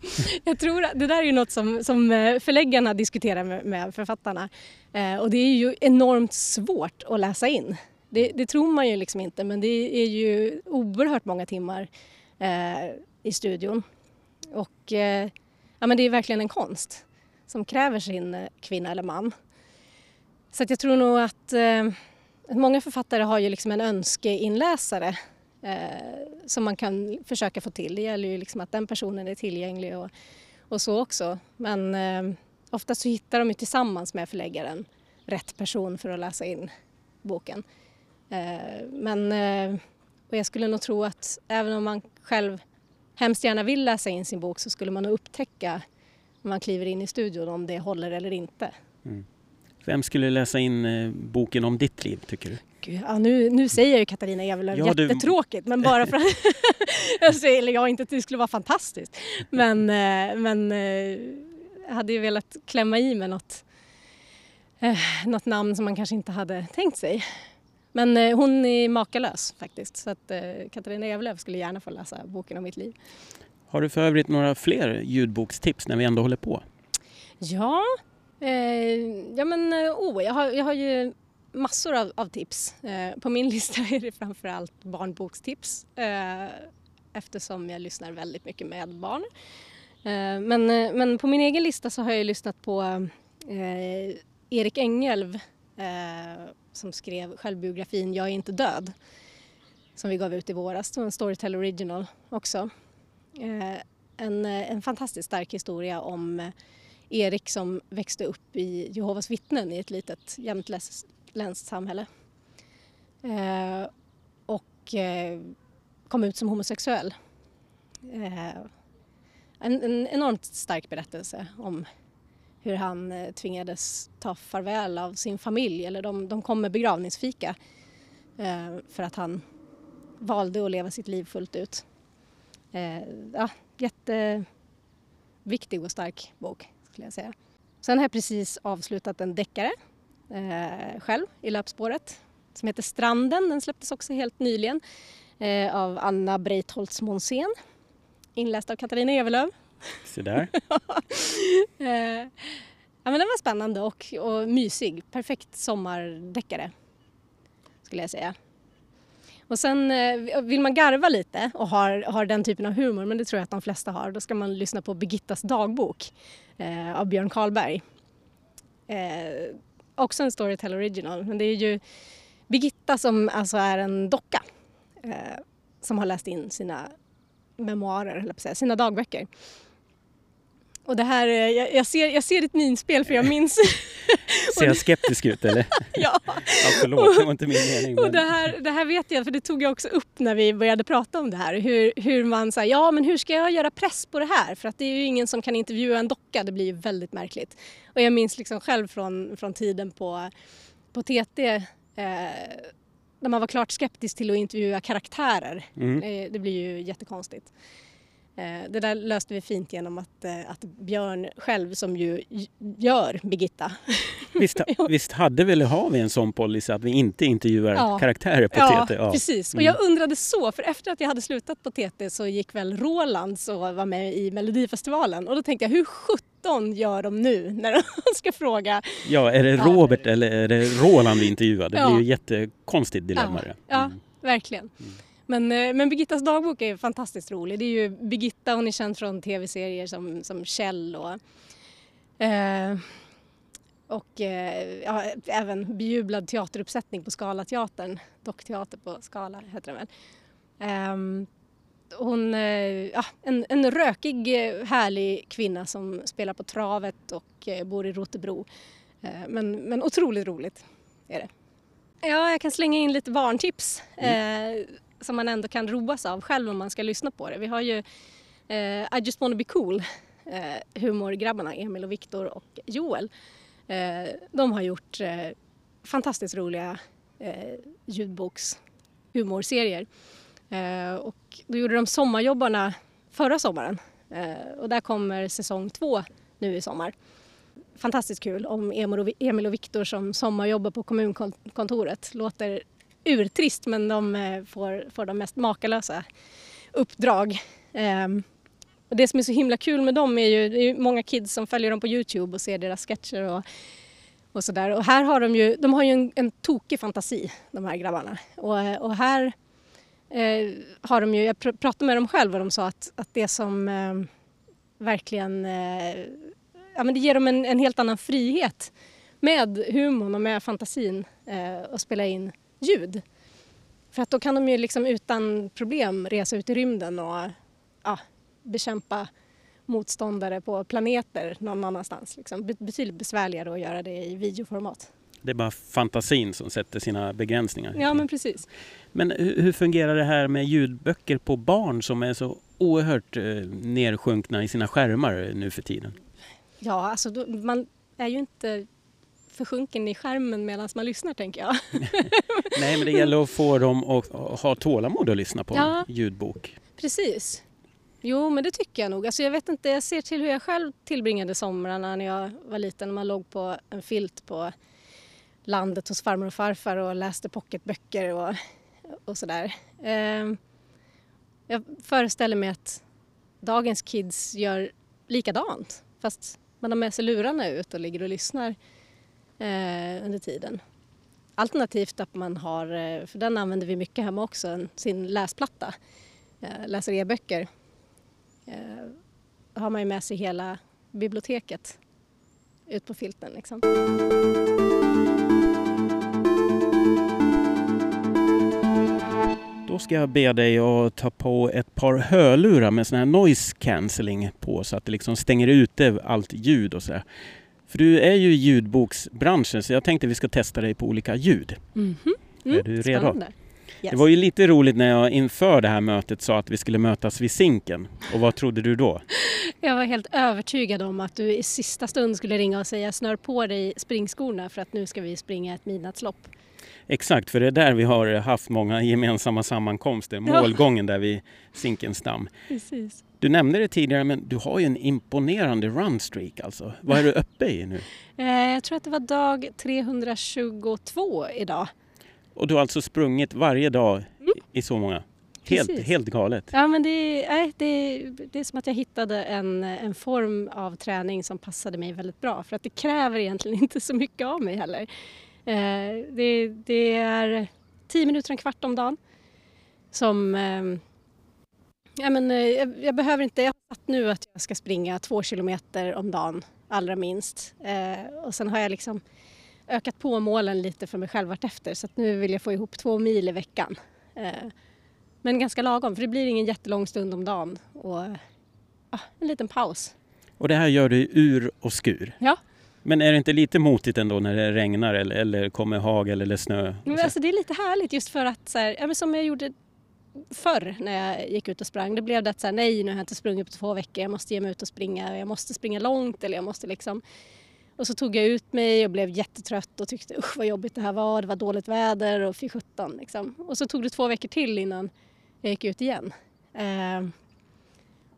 [SPEAKER 1] Jag tror att det där är ju något som, som eh, förläggarna diskuterar med, med författarna eh, och det är ju enormt svårt att läsa in. Det, det, tror man ju liksom inte men det är ju oerhört många timmar eh, i studion och eh, ja, men det är verkligen en konst som kräver sin eh, kvinna eller man. Så att jag tror nog att eh, många författare har ju liksom en önskeinläsare Eh, som man kan försöka få till. Det gäller ju liksom att den personen är tillgänglig och, och så också. Men eh, oftast så hittar de ju tillsammans med förläggaren rätt person för att läsa in boken. Eh, men eh, och jag skulle nog tro att även om man själv hemskt gärna vill läsa in sin bok så skulle man nog upptäcka när man kliver in i studion om det håller eller inte. Mm.
[SPEAKER 2] Vem skulle läsa in eh, boken om ditt liv tycker du?
[SPEAKER 1] Ja, nu, nu säger jag ju Katarina Evelöv ja, jättetråkigt men bara för att jag säger jag inte att det skulle vara fantastiskt. Men, eh, men jag eh, hade ju velat klämma i med något, något namn som man kanske inte hade tänkt sig. Men hon är makalös faktiskt så att Katarina Evelöv skulle gärna få läsa boken om mitt liv.
[SPEAKER 2] Har du för övrigt några fler ljudbokstips när vi ändå håller på?
[SPEAKER 1] Ja, Eh, ja men eh, oh, jag, har, jag har ju massor av, av tips. Eh, på min lista är det framförallt barnbokstips eh, eftersom jag lyssnar väldigt mycket med barn. Eh, men, eh, men på min egen lista så har jag lyssnat på eh, Erik Engelv eh, som skrev självbiografin Jag är inte död som vi gav ut i våras. En Storytel Original också. En, en fantastiskt stark historia om Erik som växte upp i Jehovas vittnen i ett litet jämtländskt samhälle. Eh, och eh, kom ut som homosexuell. Eh, en, en, enormt stark berättelse om hur han eh, tvingades ta farväl av sin familj, eller de, de kom med begravningsfika eh, för att han valde att leva sitt liv fullt ut. Eh, ja, jätteviktig och stark bok skulle jag säga. Sen har jag precis avslutat en deckare eh, själv i löpspåret som heter Stranden. Den släpptes också helt nyligen eh, av Anna Breitholtz Monsén. Inläst av Katarina Evelöv.
[SPEAKER 2] Se där.
[SPEAKER 1] eh, ja, men den var spännande och, och mysig. Perfekt sommardeckare skulle jag säga. Och sen eh, vill man garva lite och har, har den typen av humor, men det tror jag att de flesta har, då ska man lyssna på Birgittas dagbok eh, av Björn Karlberg. Eh, också en Storytel Original, men det är ju Birgitta som alltså är en docka eh, som har läst in sina memoarer, eller på säga, sina dagböcker. Och det här, jag, jag, ser, jag ser ditt minspel för jag minns...
[SPEAKER 2] Ser jag skeptisk ut eller?
[SPEAKER 1] ja.
[SPEAKER 2] ja förlåt, det var inte min mening.
[SPEAKER 1] Men... Och det här, det här vet jag, för det tog jag också upp när vi började prata om det här. Hur, hur man säger, ja men hur ska jag göra press på det här? För att det är ju ingen som kan intervjua en docka, det blir ju väldigt märkligt. Och jag minns liksom själv från, från tiden på, på TT eh, när man var klart skeptisk till att intervjua karaktärer. Mm. Eh, det blir ju jättekonstigt. Eh, det där löste vi fint genom att, eh, att Björn själv, som ju gör Birgitta.
[SPEAKER 2] Visst, visst hade vi eller har vi en sån policy att vi inte intervjuar ja. karaktärer på
[SPEAKER 1] ja,
[SPEAKER 2] TT?
[SPEAKER 1] Ja, precis. Och jag mm. undrade så, för efter att jag hade slutat på TT så gick väl Rolands och var med i Melodifestivalen och då tänkte jag hur sjutton gör de nu när de ska fråga?
[SPEAKER 2] Ja, är det Robert ja. eller är det Roland vi intervjuar? Det blir ju jättekonstigt dilemma.
[SPEAKER 1] Ja, ja verkligen. Mm. Men, eh, men Birgittas dagbok är fantastiskt rolig. Det är ju Birgitta, hon är känd från tv-serier som, som Kjell och, eh, och eh, ja, även bejublad teateruppsättning på Scalateatern. Dockteater på Skala heter den väl. Eh, hon är ja, en, en rökig, eh, härlig kvinna som spelar på travet och eh, bor i Rotebro. Men, men otroligt roligt är det. Ja, jag kan slänga in lite barntips. Mm som man ändå kan roas av själv om man ska lyssna på det. Vi har ju eh, I just wanna be cool, eh, humorgrabbarna Emil och Viktor och Joel. Eh, de har gjort eh, fantastiskt roliga eh, ljudbokshumorserier. Eh, och då gjorde de Sommarjobbarna förra sommaren eh, och där kommer säsong två nu i sommar. Fantastiskt kul om Emil och Viktor som sommarjobbar på kommunkontoret. Låter urtrist men de eh, får, får de mest makalösa uppdrag. Ehm, och det som är så himla kul med dem är ju, det är många kids som följer dem på Youtube och ser deras sketcher och, och sådär. Och här har de ju, de har ju en, en tokig fantasi de här grabbarna. Och, eh, och här eh, har de ju, jag pr pratade med dem själv och de sa att, att det som eh, verkligen, eh, ja men det ger dem en, en helt annan frihet med humorn och med fantasin eh, att spela in ljud. För att då kan de ju liksom utan problem resa ut i rymden och ja, bekämpa motståndare på planeter någon annanstans. Liksom. Betydligt besvärligare att göra det i videoformat.
[SPEAKER 2] Det är bara fantasin som sätter sina begränsningar.
[SPEAKER 1] Ja, men precis.
[SPEAKER 2] Men hur fungerar det här med ljudböcker på barn som är så oerhört eh, nersjunkna i sina skärmar nu för tiden?
[SPEAKER 1] Ja, alltså då, man är ju inte försjunken i skärmen medan man lyssnar tänker jag.
[SPEAKER 2] Nej men det gäller att få dem att ha tålamod att lyssna på ja, en ljudbok.
[SPEAKER 1] Precis. Jo men det tycker jag nog. Alltså, jag vet inte, jag ser till hur jag själv tillbringade somrarna när jag var liten. När man låg på en filt på landet hos farmor och farfar och läste pocketböcker och, och sådär. Eh, jag föreställer mig att dagens kids gör likadant fast man har med sig lurarna ut och ligger och lyssnar eh, under tiden. Alternativt att man har, eh, för den använder vi mycket hemma också, sin läsplatta. Eh, läser e-böcker. Eh, har man ju med sig hela biblioteket ut på filten liksom.
[SPEAKER 2] Då ska jag be dig att ta på ett par hörlurar med sån här noise cancelling på så att det liksom stänger ute allt ljud och så. För du är ju i ljudboksbranschen så jag tänkte vi ska testa dig på olika ljud.
[SPEAKER 1] Mm -hmm. mm,
[SPEAKER 2] är du redo? Yes. Det var ju lite roligt när jag inför det här mötet sa att vi skulle mötas vid Zinken. Och vad trodde du då?
[SPEAKER 1] Jag var helt övertygad om att du i sista stund skulle ringa och säga snör på dig springskorna för att nu ska vi springa ett midnattslopp.
[SPEAKER 2] Exakt, för det är där vi har haft många gemensamma sammankomster. Målgången där vid Zinkensdamm.
[SPEAKER 1] Precis.
[SPEAKER 2] Du nämnde det tidigare men du har ju en imponerande runstreak alltså. Vad är du uppe i nu?
[SPEAKER 1] Eh, jag tror att det var dag 322 idag.
[SPEAKER 2] Och du har alltså sprungit varje dag mm. i så många? Helt, helt galet.
[SPEAKER 1] Ja men det, nej, det, det är som att jag hittade en, en form av träning som passade mig väldigt bra för att det kräver egentligen inte så mycket av mig heller. Eh, det, det, är tio minuter, en kvart om dagen som eh, Ja, men, eh, jag, jag, behöver inte, jag har satt nu att jag ska springa två kilometer om dagen allra minst. Eh, och sen har jag liksom ökat på målen lite för mig själv efter så nu vill jag få ihop två mil i veckan. Men ganska lagom för det blir ingen jättelång stund om dagen och ja, en liten paus.
[SPEAKER 2] Och det här gör du i ur och skur.
[SPEAKER 1] Ja.
[SPEAKER 2] Men är det inte lite motigt ändå när det regnar eller, eller kommer hagel eller snö?
[SPEAKER 1] Men alltså det är lite härligt just för att så här, ja, men som jag gjorde förr när jag gick ut och sprang. Det blev det att så här, nej nu har jag inte sprungit på två veckor, jag måste ge mig ut och springa, jag måste springa långt eller jag måste liksom och så tog jag ut mig och blev jättetrött och tyckte usch vad jobbigt det här var, det var dåligt väder och fy sjutton liksom. Och så tog det två veckor till innan jag gick ut igen. Eh,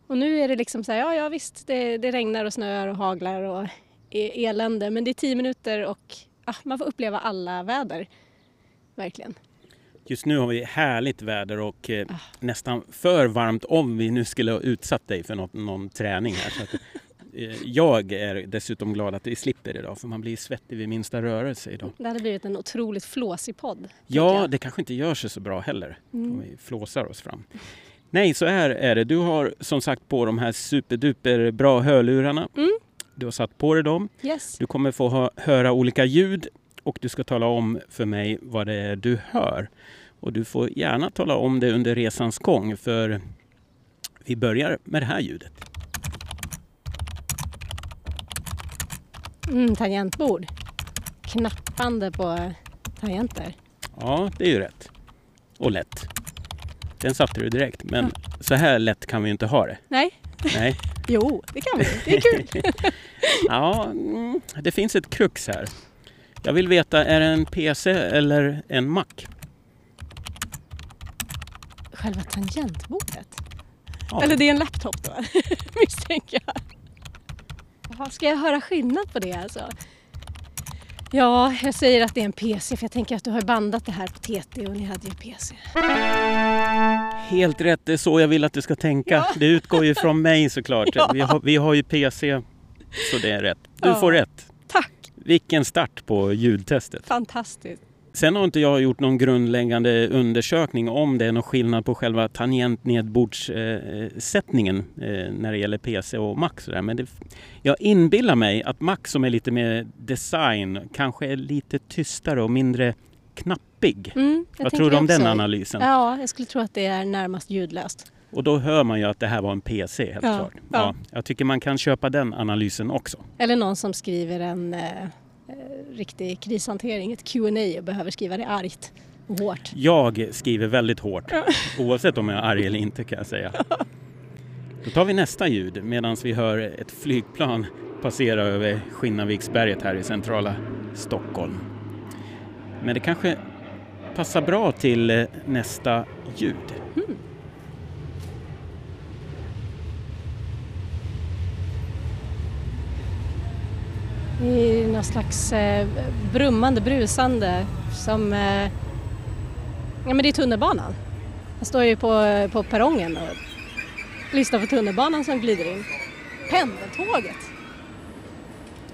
[SPEAKER 1] och nu är det liksom så här, ja ja visst det, det regnar och snöar och haglar och elände men det är tio minuter och ah, man får uppleva alla väder. Verkligen.
[SPEAKER 2] Just nu har vi härligt väder och eh, ah. nästan för varmt om vi nu skulle ha utsatt dig för något, någon träning här. Så att, eh, jag är dessutom glad att vi slipper idag för man blir svettig vid minsta rörelse idag.
[SPEAKER 1] Det hade blivit en otroligt flåsig podd.
[SPEAKER 2] Ja, det kanske inte gör sig så bra heller mm. om vi flåsar oss fram. Nej, så här är det. Du har som sagt på de här superduper bra hörlurarna. Mm. Du har satt på dig dem.
[SPEAKER 1] Yes.
[SPEAKER 2] Du kommer få höra olika ljud och du ska tala om för mig vad det är du hör. Och du får gärna tala om det under resans gång för vi börjar med det här ljudet.
[SPEAKER 1] Mm, tangentbord. Knappande på tangenter.
[SPEAKER 2] Ja, det är ju rätt. Och lätt. Den satte du direkt. Men mm. så här lätt kan vi inte ha det.
[SPEAKER 1] Nej.
[SPEAKER 2] Nej.
[SPEAKER 1] jo, det kan vi. Det är kul.
[SPEAKER 2] ja, mm, det finns ett krux här. Jag vill veta, är det en PC eller en Mac?
[SPEAKER 1] Själva tangentbordet? Ja. Eller det är en laptop då, misstänker jag. Jaha, ska jag höra skillnad på det alltså? Ja, jag säger att det är en PC för jag tänker att du har bandat det här på TT och ni hade ju PC.
[SPEAKER 2] Helt rätt, det är så jag vill att du ska tänka. Ja. Det utgår ju från mig såklart. Ja. Vi, har, vi har ju PC, så det är rätt. Du ja. får rätt.
[SPEAKER 1] Tack!
[SPEAKER 2] Vilken start på ljudtestet.
[SPEAKER 1] Fantastiskt.
[SPEAKER 2] Sen har inte jag gjort någon grundläggande undersökning om det är någon skillnad på själva tangentnedbordssättningen eh, när det gäller PC och Mac. Men det, jag inbillar mig att Mac som är lite mer design kanske är lite tystare och mindre knappig. Mm, Vad tror du om också. den analysen?
[SPEAKER 1] Ja, jag skulle tro att det är närmast ljudlöst.
[SPEAKER 2] Och då hör man ju att det här var en PC helt ja, klart. Ja. ja. jag tycker man kan köpa den analysen också.
[SPEAKER 1] Eller någon som skriver en Eh, riktig krishantering, ett Q&A och behöver skriva det argt och hårt.
[SPEAKER 2] Jag skriver väldigt hårt, oavsett om jag är arg eller inte kan jag säga. Då tar vi nästa ljud medan vi hör ett flygplan passera över Skinnarviksberget här i centrala Stockholm. Men det kanske passar bra till eh, nästa ljud. Mm.
[SPEAKER 1] I någon slags eh, brummande, brusande som... Eh, ja men det är tunnelbanan. Jag står ju på, på perrongen och lyssnar på tunnelbanan som glider in. Pendeltåget!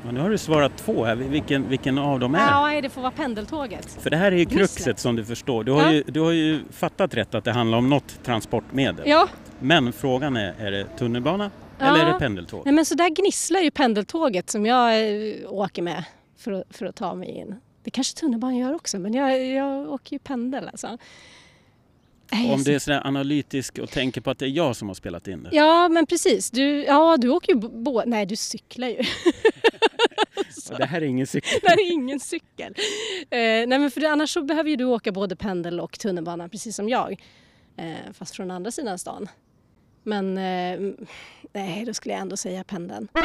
[SPEAKER 2] Ja, nu har du svarat två här. Vilken, vilken av dem är?
[SPEAKER 1] Ja, det får vara pendeltåget.
[SPEAKER 2] För det här är ju kruxet som du förstår. Du har, ja. ju, du har ju fattat rätt att det handlar om något transportmedel.
[SPEAKER 1] Ja.
[SPEAKER 2] Men frågan är, är det tunnelbana. Eller är det pendeltåg?
[SPEAKER 1] Nej men så där gnisslar ju pendeltåget som jag eh, åker med för att, för att ta mig in. Det kanske tunnelbanan gör också men jag, jag åker ju pendel alltså.
[SPEAKER 2] Om du är sådär analytisk och tänker på att det är jag som har spelat in det.
[SPEAKER 1] Ja men precis, du, ja, du åker ju båt, nej du cyklar ju.
[SPEAKER 2] det här är ingen cykel.
[SPEAKER 1] Det här är ingen cykel. Eh, nej men för annars så behöver ju du åka både pendel och tunnelbana precis som jag. Eh, fast från andra sidan stan. Men eh, nej, då skulle jag ändå säga pendeln. Oh,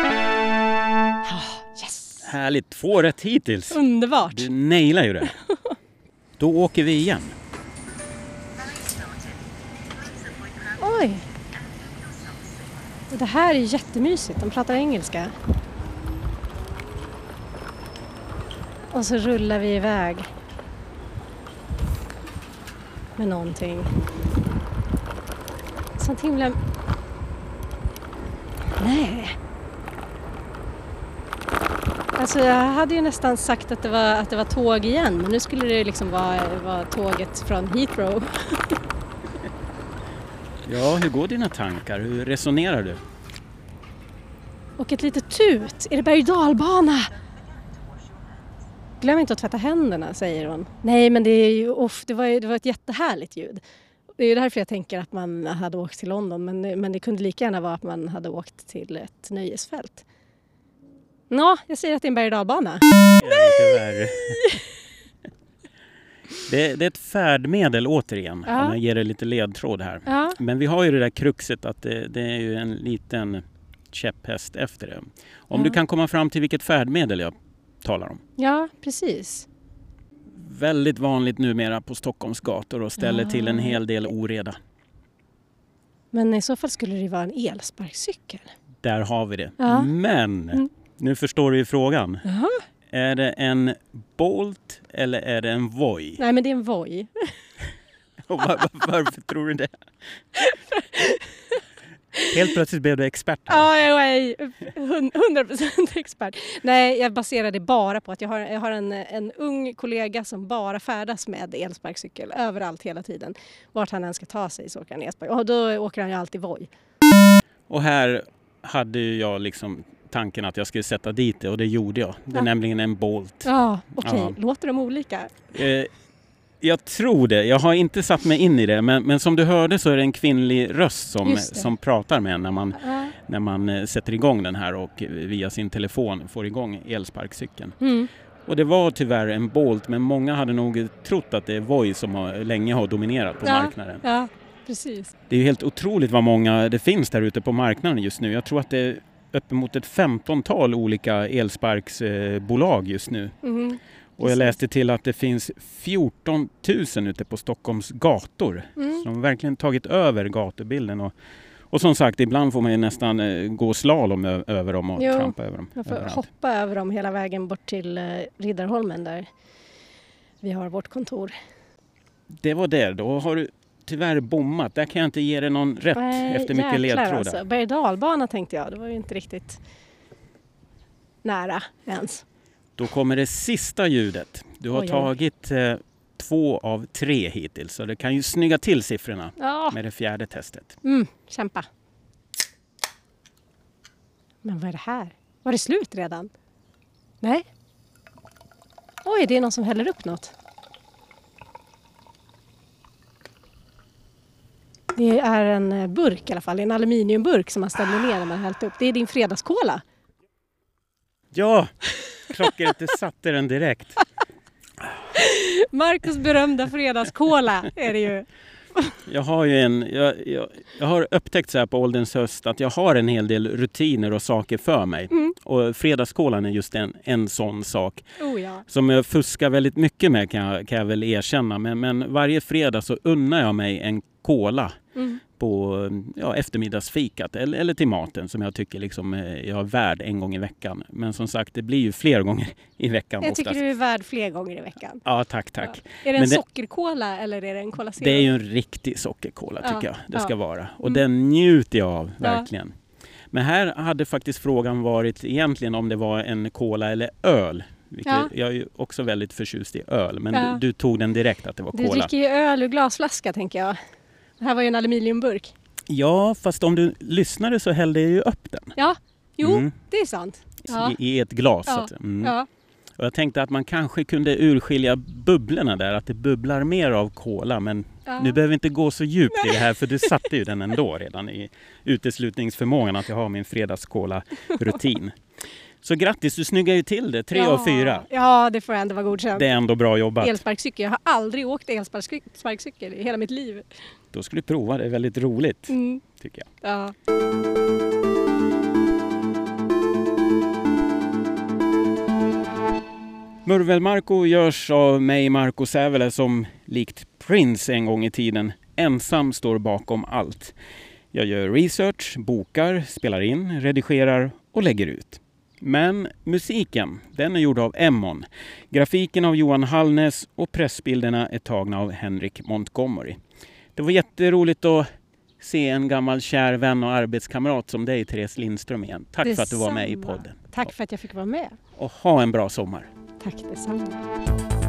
[SPEAKER 1] yes!
[SPEAKER 2] Härligt, två rätt hittills.
[SPEAKER 1] Underbart!
[SPEAKER 2] Du nailar ju det. Då åker vi igen.
[SPEAKER 1] Oj! Det här är jättemysigt, de pratar engelska. Och så rullar vi iväg med någonting. Sånt himla Nej. Alltså jag hade ju nästan sagt att det var, att det var tåg igen men nu skulle det liksom vara, vara tåget från Heathrow.
[SPEAKER 2] ja, hur går dina tankar? Hur resonerar du?
[SPEAKER 1] Och ett litet tut. Är det berg dalbana? Glöm inte att tvätta händerna, säger hon. Nej, men det, är ju, off, det, var, det var ett jättehärligt ljud. Det är därför jag tänker att man hade åkt till London men, men det kunde lika gärna vara att man hade åkt till ett nöjesfält. Nå, jag säger att det är en berg och dalbana.
[SPEAKER 2] Nej! Det, det, är ett färdmedel återigen, ja. om jag ger det lite ledtråd här.
[SPEAKER 1] Ja.
[SPEAKER 2] Men vi har ju det där kruxet att det, det är ju en liten käpphäst efter det. Om ja. du kan komma fram till vilket färdmedel jag talar om.
[SPEAKER 1] Ja, precis.
[SPEAKER 2] Väldigt vanligt numera på Stockholms gator och ställer till en hel del oreda.
[SPEAKER 1] Men i så fall skulle det vara en elsparkcykel.
[SPEAKER 2] Där har vi det. Men mm. nu förstår du ju frågan.
[SPEAKER 1] Aha.
[SPEAKER 2] Är det en Bolt eller är det en Voi?
[SPEAKER 1] Nej, men det är en Voi.
[SPEAKER 2] var, varför tror du det? Helt plötsligt blev du expert.
[SPEAKER 1] Ja, jag är 100 procent expert. Nej, jag baserar det bara på att jag har, jag har en, en ung kollega som bara färdas med elsparkcykel överallt hela tiden. Vart han än ska ta sig så åker han elsparkcykel och då åker han ju alltid Voi.
[SPEAKER 2] Och här hade jag liksom tanken att jag skulle sätta dit det och det gjorde jag. Det är ja. nämligen en Bolt.
[SPEAKER 1] Ja, okej. Okay. Ja. Låter de olika?
[SPEAKER 2] Eh, jag tror det. Jag har inte satt mig in i det men, men som du hörde så är det en kvinnlig röst som, som pratar med en när man, ja. när man eh, sätter igång den här och via sin telefon får igång elsparkcykeln.
[SPEAKER 1] Mm.
[SPEAKER 2] Och det var tyvärr en Bolt men många hade nog trott att det är Voi som har, länge har dominerat på
[SPEAKER 1] ja.
[SPEAKER 2] marknaden.
[SPEAKER 1] Ja, precis.
[SPEAKER 2] Det är helt otroligt vad många det finns där ute på marknaden just nu. Jag tror att det är uppemot ett femtontal olika elsparksbolag just nu.
[SPEAKER 1] Mm.
[SPEAKER 2] Och jag läste till att det finns 14 000 ute på Stockholms gator.
[SPEAKER 1] Mm.
[SPEAKER 2] Så de har verkligen tagit över gatubilden. Och, och som sagt, ibland får man ju nästan eh, gå slalom över dem och jo, trampa över dem.
[SPEAKER 1] Man får överallt. hoppa över dem hela vägen bort till eh, Riddarholmen där vi har vårt kontor.
[SPEAKER 2] Det var det. Då har du tyvärr bommat. Där kan jag inte ge dig någon rätt Nej, efter mycket ledtrådar. Alltså.
[SPEAKER 1] Berg tänkte jag. Det var ju inte riktigt nära ens.
[SPEAKER 2] Då kommer det sista ljudet. Du har Oj, tagit eh, två av tre hittills så det kan ju snygga till siffrorna
[SPEAKER 1] ja.
[SPEAKER 2] med det fjärde testet.
[SPEAKER 1] Mm, kämpa. Men vad är det här? Var det slut redan? Nej? Oj, det är någon som häller upp något. Det är en eh, burk i alla fall, en aluminiumburk som man ställer ner när man hällt upp. Det är din fredagskola.
[SPEAKER 2] Ja, klockrent, satte den direkt.
[SPEAKER 1] Marcus berömda fredagskola är det ju.
[SPEAKER 2] Jag har ju en, jag, jag, jag, har upptäckt så här på ålderns höst att jag har en hel del rutiner och saker för mig.
[SPEAKER 1] Mm.
[SPEAKER 2] Och fredagskolan är just en, en sån sak.
[SPEAKER 1] Oh ja.
[SPEAKER 2] Som jag fuskar väldigt mycket med kan jag, kan jag väl erkänna. Men, men varje fredag så unnar jag mig en kola
[SPEAKER 1] mm.
[SPEAKER 2] på ja, eftermiddagsfikat eller, eller till maten som jag tycker liksom eh, jag är värd en gång i veckan. Men som sagt, det blir ju fler gånger i veckan.
[SPEAKER 1] Jag
[SPEAKER 2] oftast.
[SPEAKER 1] tycker du är värd fler gånger i veckan.
[SPEAKER 2] Ja, tack, tack.
[SPEAKER 1] Ja. Är det en sockerkola eller är det en Cola Zero?
[SPEAKER 2] Det är ju en riktig sockerkola tycker ja. jag det ska vara. Och mm. den njuter jag av, verkligen. Men här hade faktiskt frågan varit egentligen om det var en cola eller öl. Ja. Jag är ju också väldigt förtjust i öl, men ja. du, du, tog den direkt att det var cola.
[SPEAKER 1] Du dricker ju öl ur glasflaska tänker jag. Det här var ju en aluminiumburk.
[SPEAKER 2] Ja, fast om du lyssnade så hällde jag ju upp den.
[SPEAKER 1] Ja, jo, mm. det är sant. Ja.
[SPEAKER 2] I, I, ett glas.
[SPEAKER 1] Ja.
[SPEAKER 2] Mm.
[SPEAKER 1] ja.
[SPEAKER 2] Och jag tänkte att man kanske kunde urskilja bubblorna där, att det bubblar mer av kola. Men ja. nu behöver vi inte gå så djupt Nej. i det här för du satte ju den ändå redan i uteslutningsförmågan att jag har min fredagskola-rutin. Så grattis, du snyggar ju till det. Tre ja, av fyra.
[SPEAKER 1] Ja, det får ändå vara godkänt.
[SPEAKER 2] Det är ändå bra jobbat.
[SPEAKER 1] Elsparkcykel. Jag har aldrig åkt elsparkcykel i hela mitt liv.
[SPEAKER 2] Då skulle du prova, det är väldigt roligt.
[SPEAKER 1] Mm.
[SPEAKER 2] Tycker
[SPEAKER 1] jag. Ja.
[SPEAKER 2] Murvelmarko görs av mig, Marco Sävele, som likt Prince en gång i tiden ensam står bakom allt. Jag gör research, bokar, spelar in, redigerar och lägger ut. Men musiken, den är gjord av Emmon. Grafiken av Johan Hallnes och pressbilderna är tagna av Henrik Montgomery. Det var jätteroligt att se en gammal kär vän och arbetskamrat som dig, Therese Lindström igen. Tack detsamma. för att du var med i podden.
[SPEAKER 1] Tack för att jag fick vara med.
[SPEAKER 2] Och ha en bra sommar.
[SPEAKER 1] Tack detsamma.